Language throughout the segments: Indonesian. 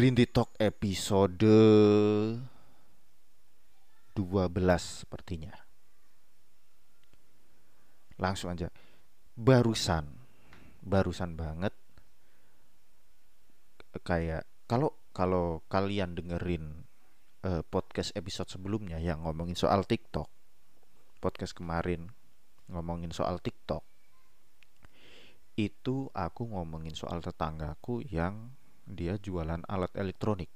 Green Tea Talk episode 12 sepertinya. Langsung aja. Barusan barusan banget kayak kalau kalau kalian dengerin uh, podcast episode sebelumnya yang ngomongin soal TikTok. Podcast kemarin ngomongin soal TikTok. Itu aku ngomongin soal tetanggaku yang dia jualan alat elektronik.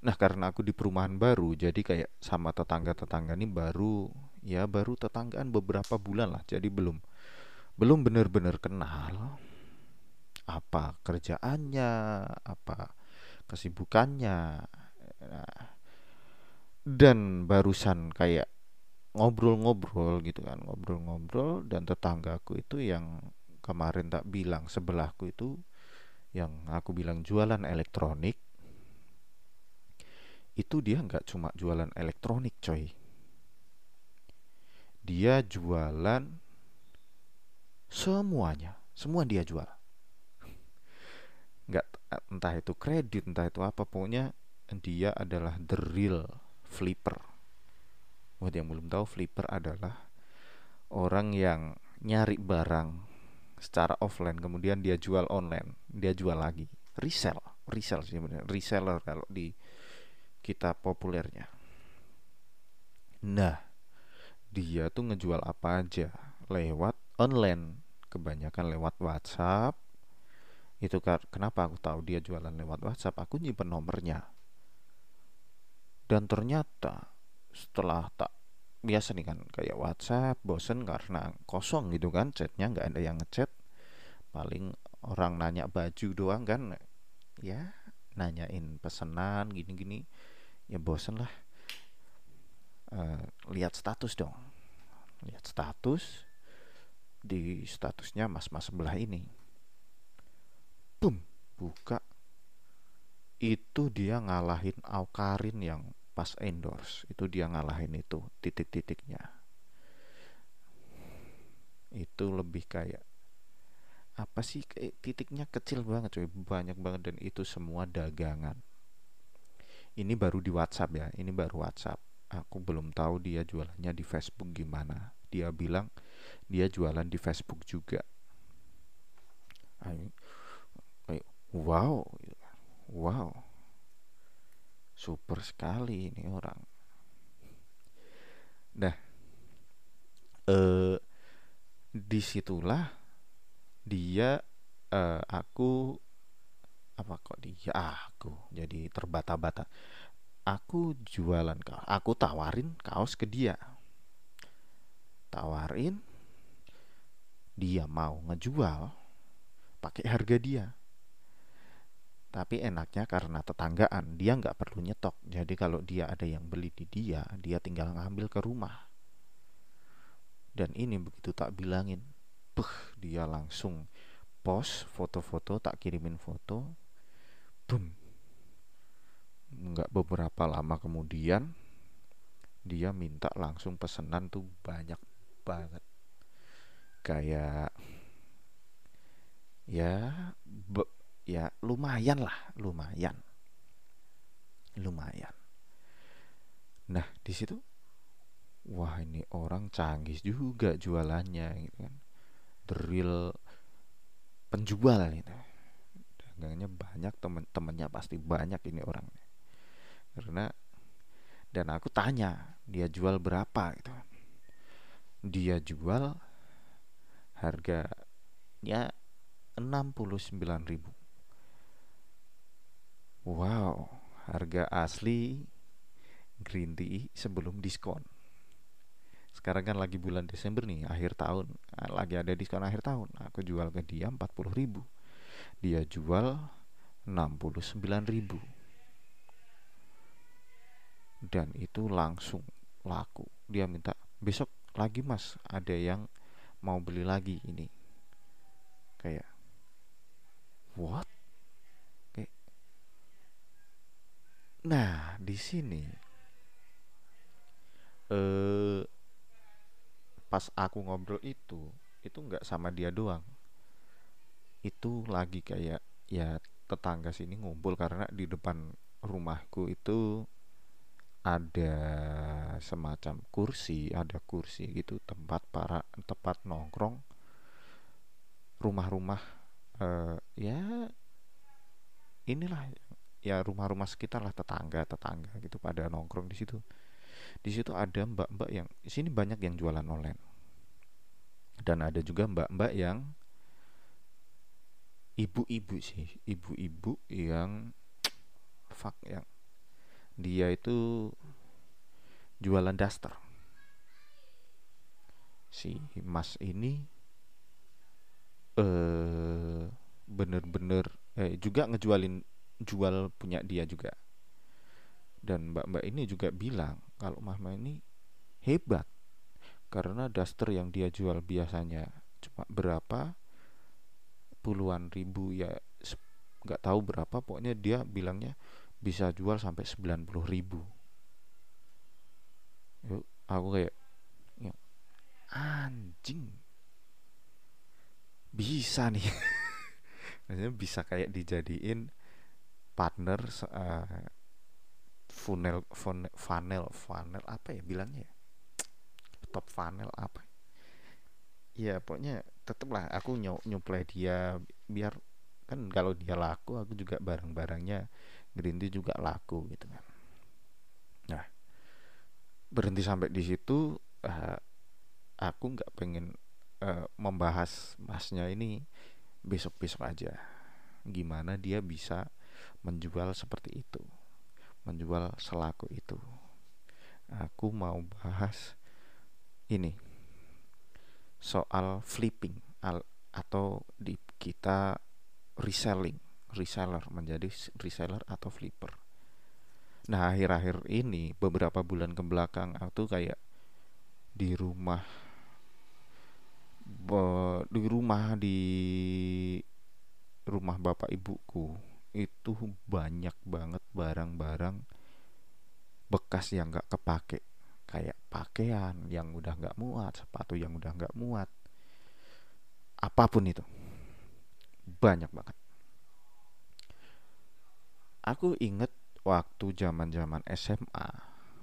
Nah, karena aku di perumahan baru, jadi kayak sama tetangga-tetangga ini baru ya baru tetanggaan beberapa bulan lah. Jadi belum belum benar-benar kenal apa kerjaannya, apa kesibukannya. Nah, dan barusan kayak ngobrol-ngobrol gitu kan, ngobrol-ngobrol dan tetanggaku itu yang kemarin tak bilang sebelahku itu yang aku bilang jualan elektronik itu dia nggak cuma jualan elektronik coy. Dia jualan semuanya semua dia jual. Nggak entah itu kredit entah itu apa pokoknya dia adalah the real flipper. Buat yang belum tahu flipper adalah orang yang nyari barang secara offline kemudian dia jual online dia jual lagi. Resell resell sih reseller kalau di kita populernya. Nah dia tuh ngejual apa aja? Lewat online kebanyakan lewat WhatsApp. Itu kenapa aku tahu dia jualan lewat WhatsApp? Aku nyimpen nomornya. Dan ternyata setelah tak biasa nih kan kayak WhatsApp bosen karena kosong gitu kan chatnya nggak ada yang ngechat. Paling orang nanya baju doang kan ya nanyain pesanan gini-gini ya bosen lah. Uh, lihat status dong. Lihat status di statusnya mas-mas sebelah ini. Boom buka. Itu dia ngalahin Aukarin yang pas endorse. Itu dia ngalahin itu titik-titiknya. Itu lebih kayak apa sih kayak titiknya kecil banget coy banyak banget dan itu semua dagangan. Ini baru di WhatsApp ya ini baru WhatsApp. Aku belum tahu dia jualannya di Facebook gimana. Dia bilang dia jualan di Facebook juga. Wow wow super sekali ini orang. Nah eh di situlah dia eh, aku apa kok dia? Aku jadi terbata-bata. Aku jualan kaos. Aku tawarin kaos ke dia. Tawarin dia mau ngejual pakai harga dia tapi enaknya karena tetanggaan dia nggak perlu nyetok. Jadi kalau dia ada yang beli di dia dia tinggal ngambil ke rumah. Dan ini begitu tak bilangin buh dia langsung post foto-foto tak kirimin foto boom nggak beberapa lama kemudian dia minta langsung pesanan tuh banyak banget. Kayak ya ya lumayan lah lumayan. Lumayan. Nah di situ wah ini orang canggih juga jualannya gitu kan. Real penjual gitu. Dagangnya banyak temen-temennya pasti banyak ini orangnya. Karena dan aku tanya dia jual berapa gitu. Dia jual harganya 69.000 Wow, harga asli green tea sebelum diskon. Sekarang kan lagi bulan Desember nih, akhir tahun. Nah, lagi ada diskon akhir tahun. Aku jual ke dia 40 ribu. Dia jual 69 ribu. Dan itu langsung laku. Dia minta besok lagi mas, ada yang mau beli lagi ini. Kayak, what? Nah, di sini eh pas aku ngobrol itu, itu nggak sama dia doang. Itu lagi kayak ya tetangga sini ngumpul karena di depan rumahku itu ada semacam kursi, ada kursi gitu tempat para tempat nongkrong rumah-rumah uh, ya inilah ya rumah-rumah sekitar lah tetangga tetangga gitu pada nongkrong di situ. Di situ ada mbak-mbak yang di sini banyak yang jualan online. Dan ada juga mbak-mbak yang ibu-ibu sih ibu-ibu yang fuck yang dia itu jualan daster. Si mas ini eh bener-bener eh, juga ngejualin jual punya dia juga. Dan mbak-mbak ini juga bilang kalau mama ini hebat karena daster yang dia jual biasanya cuma berapa? Puluhan ribu ya nggak tahu berapa pokoknya dia bilangnya bisa jual sampai 90 ribu. Yuk aku kayak yuk, anjing bisa nih. Maksudnya bisa kayak dijadiin partner uh, funnel, funnel funnel funnel apa ya bilangnya ya? top funnel apa? Ya pokoknya tetaplah aku nyuplai dia biar kan kalau dia laku aku juga barang-barangnya green juga laku gitu kan. Nah berhenti sampai di situ uh, aku nggak pengen uh, membahas masnya ini besok-besok aja. Gimana dia bisa menjual seperti itu menjual selaku itu. Aku mau bahas ini soal flipping atau di kita reselling reseller menjadi reseller atau flipper. Nah akhir-akhir ini beberapa bulan ke belakang aku kayak di rumah di rumah di rumah bapak ibuku itu banyak banget barang-barang bekas yang nggak kepake. Kayak pakaian yang udah nggak muat sepatu yang udah nggak muat. Apa pun itu. Banyak banget. Aku inget waktu zaman zaman SMA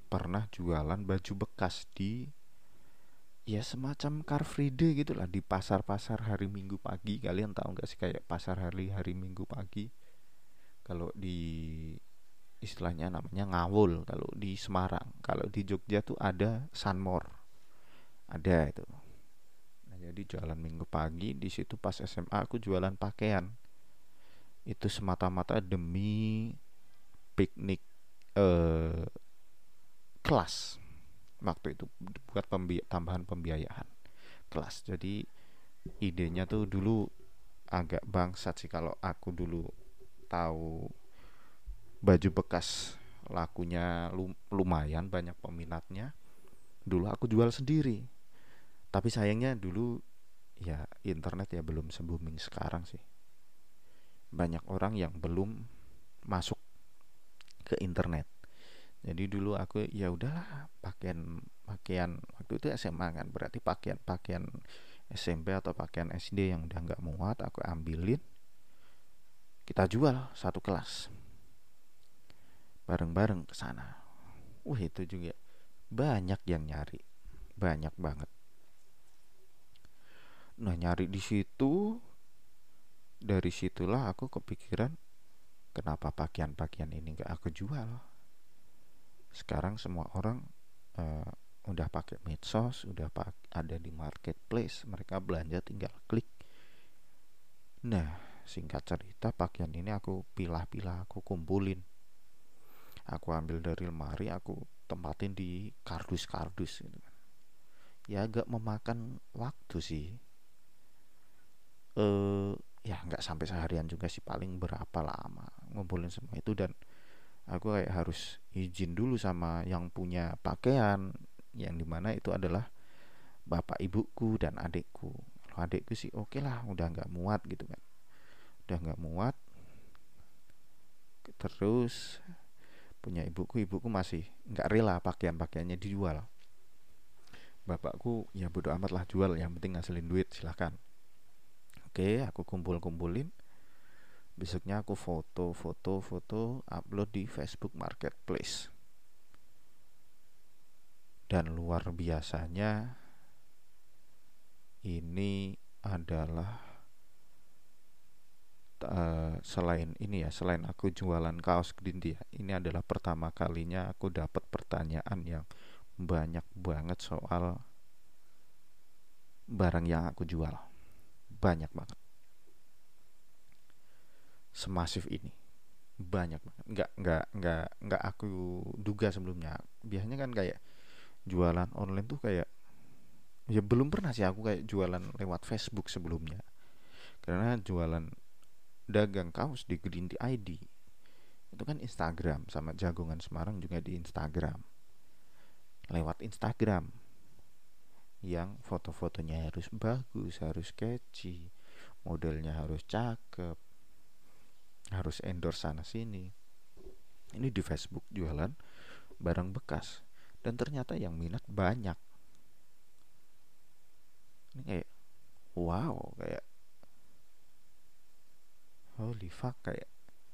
pernah jualan baju bekas di ya semacam car free day gitulah di pasar-pasar hari minggu pagi. Kalian tahu nggak sih kayak pasar hari hari minggu pagi kalau di istilahnya namanya ngawul kalau di Semarang kalau di Jogja tuh ada Sunmore ada itu. Nah jadi jualan minggu pagi di situ pas SMA aku jualan pakaian. Itu semata-mata demi piknik eh, kelas. Waktu itu buat pembi tambahan pembiayaan kelas. Jadi idenya tuh dulu agak bangsat sih kalau aku dulu tahu baju bekas lakunya lumayan banyak peminatnya dulu aku jual sendiri. Tapi sayangnya dulu ya internet ya belum se booming sekarang sih. Banyak orang yang belum masuk ke internet. Jadi dulu aku ya udahlah pakaian pakaian waktu itu SMA kan berarti pakaian pakaian SMP atau pakaian SD yang udah nggak muat aku ambilin kita jual satu kelas bareng-bareng ke sana. Wah itu juga banyak yang nyari, banyak banget. Nah nyari di situ, dari situlah aku kepikiran kenapa pakaian-pakaian ini gak aku jual. Sekarang semua orang uh, udah pakai medsos, udah pak ada di marketplace, mereka belanja tinggal klik. Nah, singkat cerita pakaian ini aku pilah-pilah aku kumpulin. Aku ambil dari lemari aku tempatin di kardus-kardus gitu kan. Ya agak memakan waktu sih. Eh ya nggak sampai seharian juga sih paling berapa lama ngumpulin semua itu. Dan aku kayak harus izin dulu sama yang punya pakaian yang di mana itu adalah bapak ibuku dan adikku. Adikku sih oke okay lah udah nggak muat gitu kan udah nggak muat. Terus punya ibuku ibuku masih nggak rela pakaian pakaiannya dijual. Bapakku ya bodo amat lah jual yang penting ngasilin duit silahkan oke aku kumpul kumpulin besoknya aku foto foto foto upload di Facebook Marketplace. Dan luar biasanya ini adalah uh, selain ini ya selain aku jualan kaos green tea ini adalah pertama kalinya aku dapat pertanyaan yang banyak banget soal barang yang aku jual. Banyak banget. Semasif ini. Banyak banget. Nggak nggak nggak nggak aku duga sebelumnya. Biasanya kan kayak jualan online tuh kayak ya belum pernah sih aku kayak jualan lewat Facebook sebelumnya. Karena jualan dagang kaos di Green ID itu kan Instagram sama jagongan Semarang juga di Instagram. Lewat Instagram. Yang foto-fotonya harus bagus harus catchy modelnya harus cakep harus endorse sana sini. Ini di Facebook jualan barang bekas. Dan ternyata yang minat banyak. Ini kayak wow kayak holy fuck kayak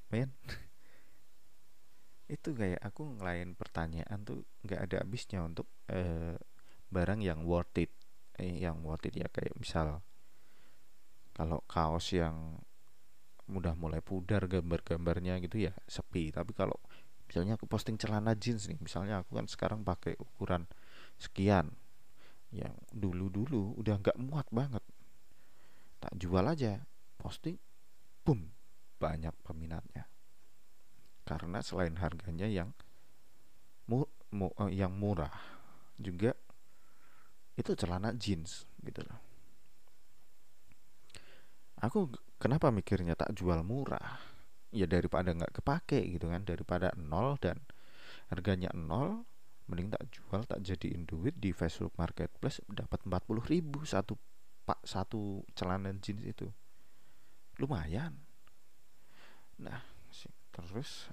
men. Itu kayak aku ngelain pertanyaan tuh nggak ada habisnya untuk uh, barang yang worth it. Eh, yang worth it ya kayak misal kalau kaos yang mudah mulai pudar gambar-gambarnya gitu ya sepi. Tapi kalau misalnya aku posting celana jeans nih misalnya aku kan sekarang pakai ukuran sekian yang dulu-dulu udah nggak muat banget. Tak jual aja posting boom banyak peminatnya. Karena selain harganya yang mu, mu, uh, yang murah juga itu celana jeans gitu loh. Aku kenapa mikirnya tak jual murah? Ya daripada nggak kepake gitu kan. Daripada nol dan harganya nol mending tak jual tak jadiin duit di Facebook Marketplace dapat 40 ribu satu pak satu celana jeans itu lumayan nah terus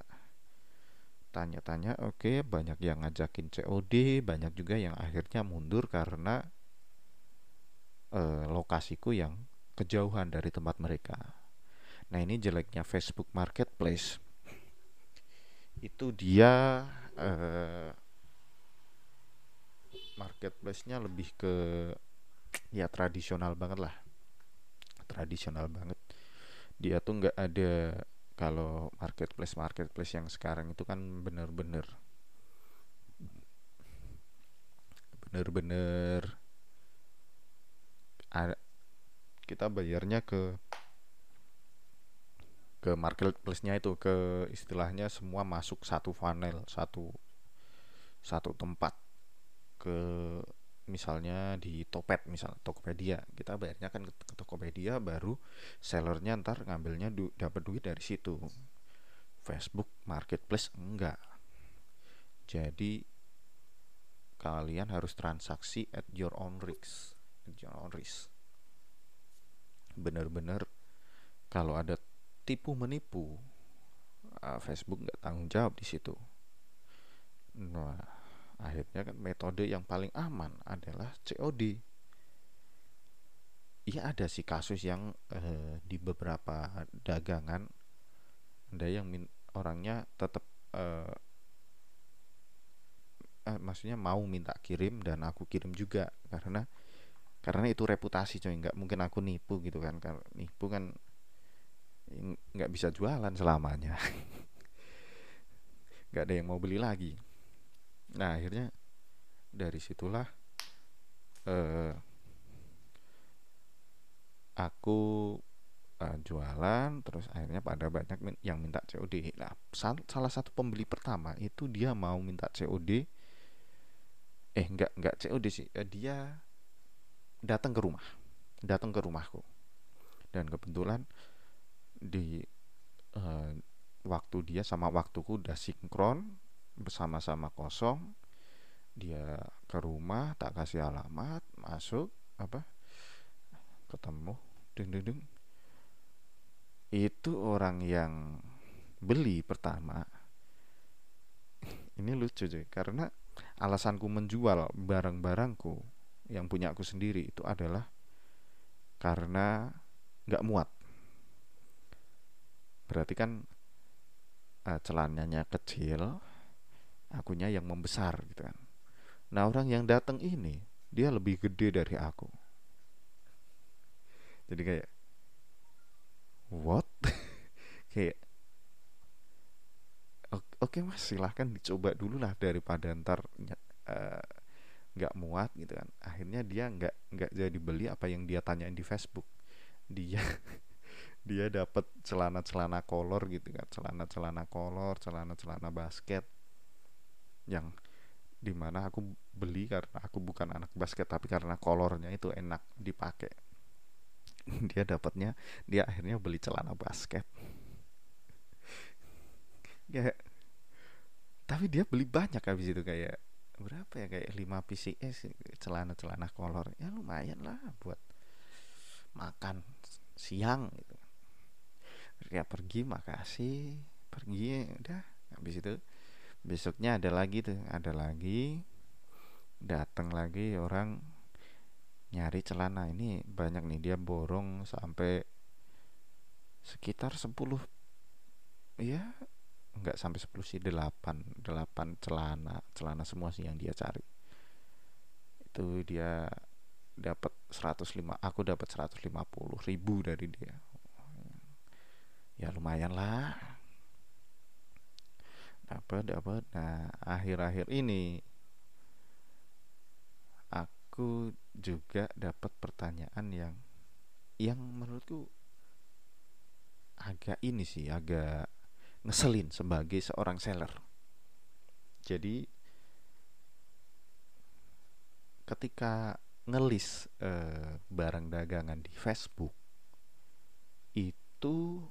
tanya-tanya oke okay, banyak yang ngajakin COD banyak juga yang akhirnya mundur karena uh, lokasiku yang kejauhan dari tempat mereka. Nah ini jeleknya Facebook Marketplace. Itu dia uh, marketplace-nya lebih ke ya tradisional banget lah. Tradisional banget. Dia tuh nggak ada. Kalau marketplace marketplace yang sekarang itu kan bener-bener bener-bener kita bayarnya ke ke marketplace-nya itu ke istilahnya semua masuk satu funnel satu satu tempat ke misalnya di Topet misal Tokopedia. Kita bayarnya kan ke, Tokopedia baru sellernya ntar ngambilnya du, dapat duit dari situ. Facebook Marketplace enggak. Jadi kalian harus transaksi at your own risk. At your own risk. Benar-benar kalau ada tipu menipu uh, Facebook nggak tanggung jawab di situ. Nah, akhirnya kan metode yang paling aman adalah COD. Iya ada sih kasus yang uh, di beberapa dagangan ada yang min orangnya tetap uh, uh, maksudnya mau minta kirim dan aku kirim juga karena karena itu reputasi coy nggak mungkin aku nipu gitu kan karena nipu kan nggak bisa jualan selamanya nggak ada yang mau beli lagi nah akhirnya dari situlah uh, aku uh, jualan terus akhirnya pada banyak yang minta COD nah salah satu pembeli pertama itu dia mau minta COD eh nggak nggak COD sih. Uh, dia datang ke rumah datang ke rumahku. Dan kebetulan di uh, waktu dia sama waktuku udah sinkron bersama-sama kosong dia ke rumah tak kasih alamat masuk apa ketemu deng deng deng itu orang yang beli pertama. Ini lucu cuy karena alasanku menjual barang-barangku yang punya aku sendiri itu adalah karena nggak muat. Berarti kan uh, celananya kecil akunya yang membesar gitu kan. Nah orang yang datang ini dia lebih gede dari aku. Jadi kayak what? Kayak oke okay, mas silahkan dicoba dulu lah daripada ntar eh, nggak uh, muat gitu kan. Akhirnya dia nggak nggak jadi beli apa yang dia tanyain di Facebook. Dia dia dapat celana-celana kolor gitu kan. Celana-celana kolor celana-celana basket yang di mana aku beli karena aku bukan anak basket tapi karena kolornya itu enak dipakai dia dapatnya dia akhirnya beli celana basket. Ya tapi dia beli banyak habis itu kayak berapa ya kayak 5 PCS celana-celana kolor. Ya lumayan lah buat makan siang gitu. Ya pergi makasih pergi udah habis itu besoknya ada lagi tuh ada lagi datang lagi orang nyari celana. Ini banyak nih dia borong sampai sekitar 10 ya enggak sampai 10 sih 8 8 celana celana semua sih yang dia cari. Itu dia dapat 105 aku dapat 150 ribu dari dia. Ya lumayan lah dapat dapat nah akhir-akhir ini aku juga dapat pertanyaan yang yang menurutku agak ini sih agak ngeselin sebagai seorang seller. Jadi ketika ngelis eh, barang dagangan di Facebook itu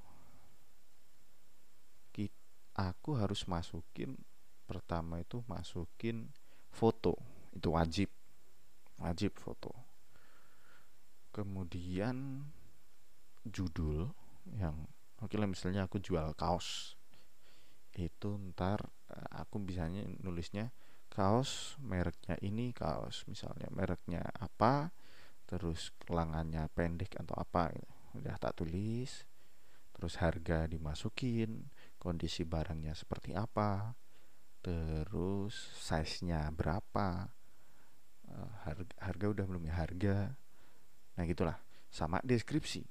aku harus masukin pertama itu masukin foto itu wajib wajib foto kemudian judul yang oke lah misalnya aku jual kaos itu ntar eh, aku bisanya nulisnya kaos mereknya ini kaos misalnya mereknya apa terus lengannya pendek atau apa gitu. udah tak tulis terus harga dimasukin kondisi barangnya seperti apa terus size-nya berapa eh, harga, harga udah belum ya? Harga. Nah gitulah. Sama deskripsi.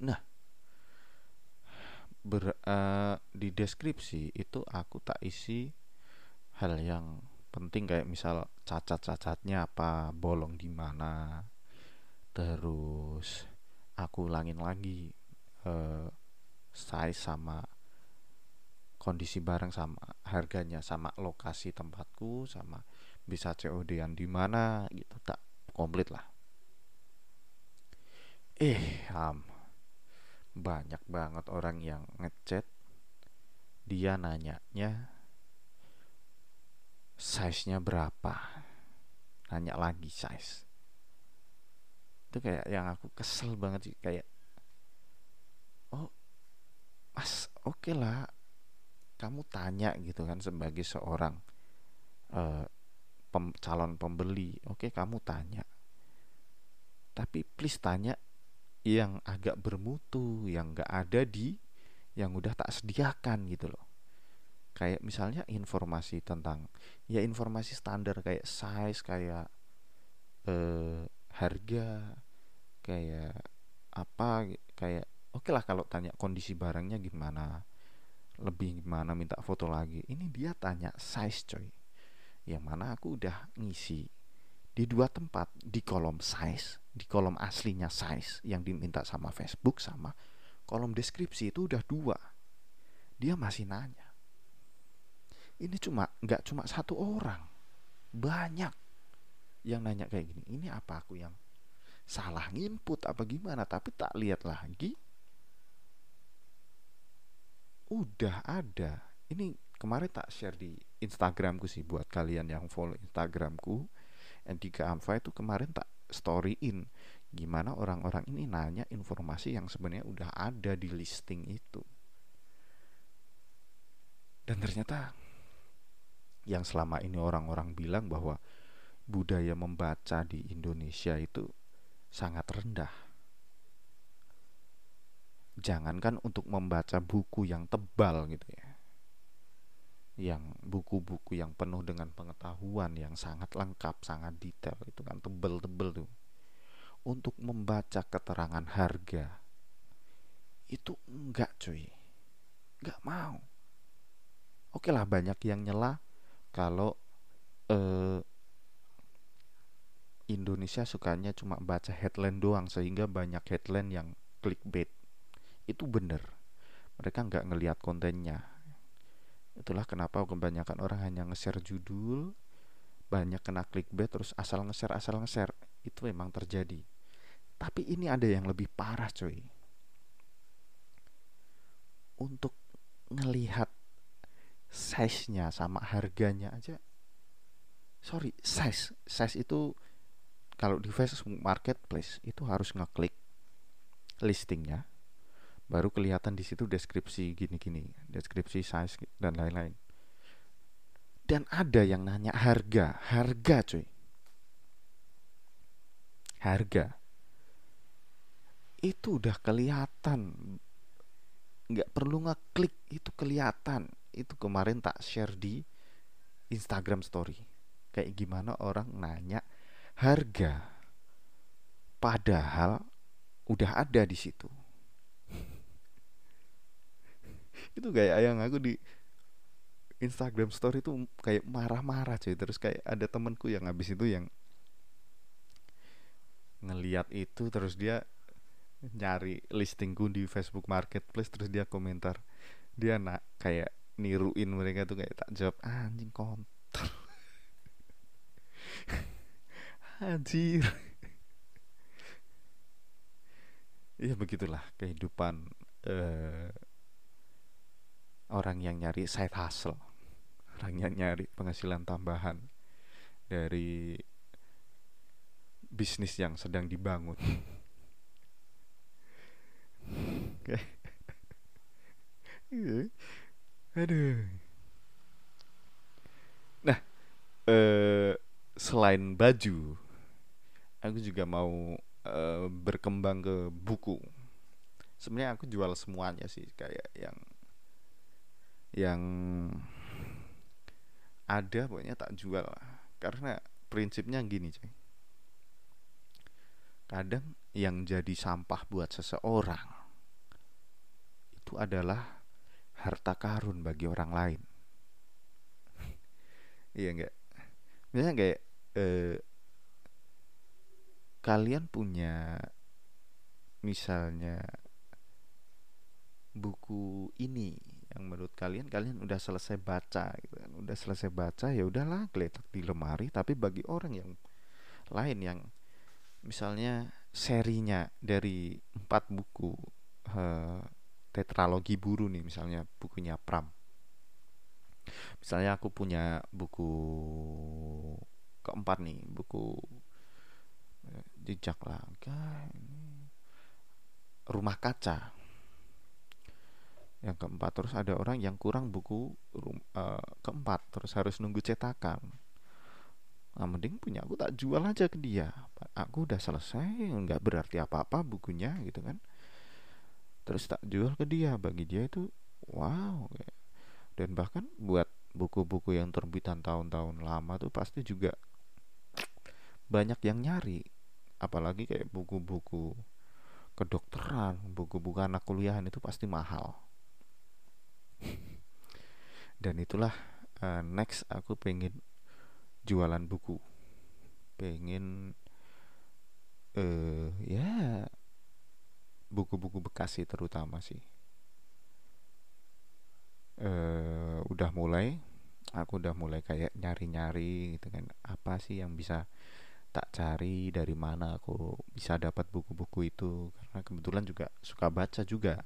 Nah ber, uh, di deskripsi itu aku tak isi hal yang penting kayak misal cacat-cacatnya apa bolong di mana terus aku ulangin lagi uh, size sama kondisi barang sama harganya sama lokasi tempatku sama bisa COD-an di mana gitu. Tak komplit lah. Eh ham banyak banget orang yang ngechat. Dia nanyanya size-nya berapa? Nanya lagi size. Itu kayak yang aku kesel banget sih kayak oh mas oke okay lah kamu tanya gitu kan sebagai seorang uh, pem, calon pembeli. Oke okay, kamu tanya. Tapi please tanya yang agak bermutu yang gak ada di yang udah tak sediakan gitu loh. Kayak misalnya informasi tentang ya informasi standar kayak size kayak uh, harga kayak apa kayak oke okay lah kalau tanya kondisi barangnya gimana lebih gimana minta foto lagi. Ini dia tanya size coy. Yang mana aku udah ngisi di dua tempat di kolom size di kolom aslinya size yang diminta sama Facebook sama kolom deskripsi itu udah dua. Dia masih nanya. Ini cuma nggak cuma satu orang. Banyak yang nanya kayak gini. Ini apa aku yang salah nginput apa gimana? Tapi tak lihat lagi udah ada. Ini kemarin tak share di Instagramku sih buat kalian yang follow Instagramku. N3 Amfa itu kemarin tak storyin gimana orang-orang ini nanya informasi yang sebenarnya udah ada di listing itu. Dan ternyata yang selama ini orang-orang bilang bahwa budaya membaca di Indonesia itu sangat rendah jangankan untuk membaca buku yang tebal gitu ya yang buku-buku yang penuh dengan pengetahuan yang sangat lengkap, sangat detail itu kan tebel-tebel tuh. Untuk membaca keterangan harga itu enggak cuy. Enggak mau. Oke lah banyak yang nyela kalau eh, Indonesia sukanya cuma baca headline doang sehingga banyak headline yang clickbait. Itu bener. Mereka nggak ngelihat kontennya. Itulah kenapa kebanyakan orang hanya nge-share judul, banyak kena clickbait terus asal nge-share asal nge-share. Itu memang terjadi. Tapi ini ada yang lebih parah, coy. Untuk ngelihat size-nya sama harganya aja sorry size size itu kalau di Facebook Marketplace itu harus ngeklik listingnya baru kelihatan di situ deskripsi gini-gini deskripsi size dan lain-lain. Dan ada yang nanya harga harga cuy. Harga. Itu udah kelihatan. Nggak perlu ngeklik itu kelihatan. Itu kemarin tak share di Instagram Story. Kayak gimana orang nanya harga. Padahal udah ada di situ itu kayak yang aku di Instagram story itu kayak marah-marah cuy terus kayak ada temanku yang habis itu yang ngeliat itu terus dia nyari listingku di Facebook Marketplace terus dia komentar dia nak kayak niruin mereka tuh kayak tak jawab anjing kontol Anjir. ya begitulah kehidupan uh, orang yang nyari side hustle, orang yang nyari penghasilan tambahan dari bisnis yang sedang dibangun. Aduh. Nah, eh, selain baju, aku juga mau uh, berkembang ke buku sebenarnya aku jual semuanya sih kayak yang yang ada pokoknya tak jual karena prinsipnya gini cuy kadang yang jadi sampah buat seseorang itu adalah harta karun bagi orang lain. Iya enggak misalnya kayak eh, kalian punya misalnya buku ini yang menurut kalian kalian udah selesai baca gitu kan. Udah selesai baca ya udahlah geletak di lemari. Tapi bagi orang yang lain yang misalnya serinya dari empat buku uh, tetralogi buru nih misalnya bukunya Pram. Misalnya aku punya buku keempat nih buku jejak langkah rumah kaca yang keempat terus ada orang yang kurang buku uh, keempat terus harus nunggu cetakan. Nah mending punya aku tak jual aja ke dia. Aku udah selesai nggak berarti apa-apa bukunya gitu kan. Terus tak jual ke dia bagi dia itu wow dan bahkan buat buku-buku yang terbitan tahun-tahun lama tuh pasti juga banyak yang nyari. Apalagi kayak buku-buku kedokteran buku-buku anak kuliahan itu pasti mahal dan itulah uh, next aku pengen jualan buku. Pengen uh, ya buku-buku bekas sih terutama sih. Uh, udah mulai aku udah mulai kayak nyari-nyari gitu kan. Apa sih yang bisa tak cari dari mana aku bisa dapat buku-buku itu? Karena kebetulan juga suka baca juga.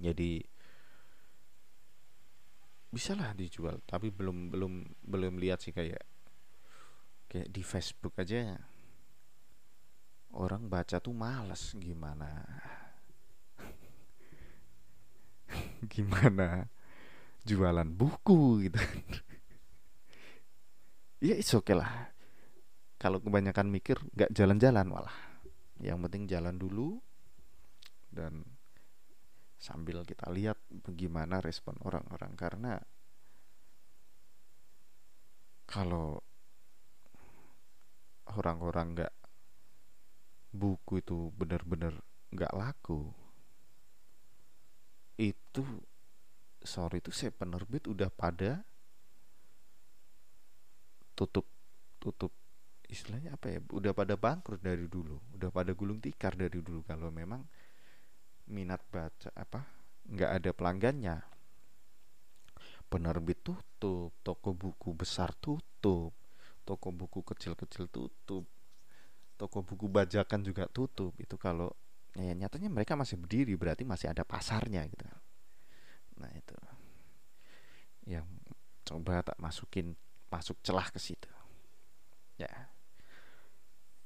Jadi bisa lah dijual tapi belum belum belum lihat sih kayak kayak di Facebook aja. Orang baca tuh males gimana? Gimana jualan buku gitu. Ya it's okay lah. Kalau kebanyakan mikir nggak jalan-jalan malah. Yang penting jalan dulu dan sambil kita lihat bagaimana respon orang-orang. Karena kalau orang-orang nggak buku itu benar-benar nggak laku itu sorry itu saya penerbit udah pada tutup tutup istilahnya apa ya udah pada bangkrut dari dulu udah pada gulung tikar dari dulu. Kalau memang minat baca apa nggak ada pelanggannya. Penerbit tutup toko buku besar tutup toko buku kecil-kecil tutup toko buku bajakan juga tutup. Itu kalau ya nyatanya mereka masih berdiri berarti masih ada pasarnya gitu nah itu. Yang coba tak masukin masuk celah ke situ. Ya.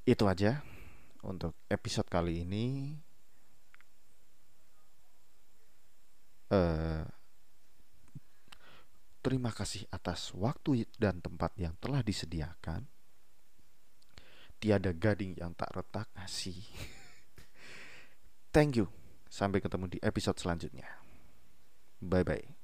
Itu aja untuk episode kali ini uh, terima kasih atas waktu dan tempat yang telah disediakan. Tiada gading yang tak retak asih thank you. Sampai ketemu di episode selanjutnya. Bye bye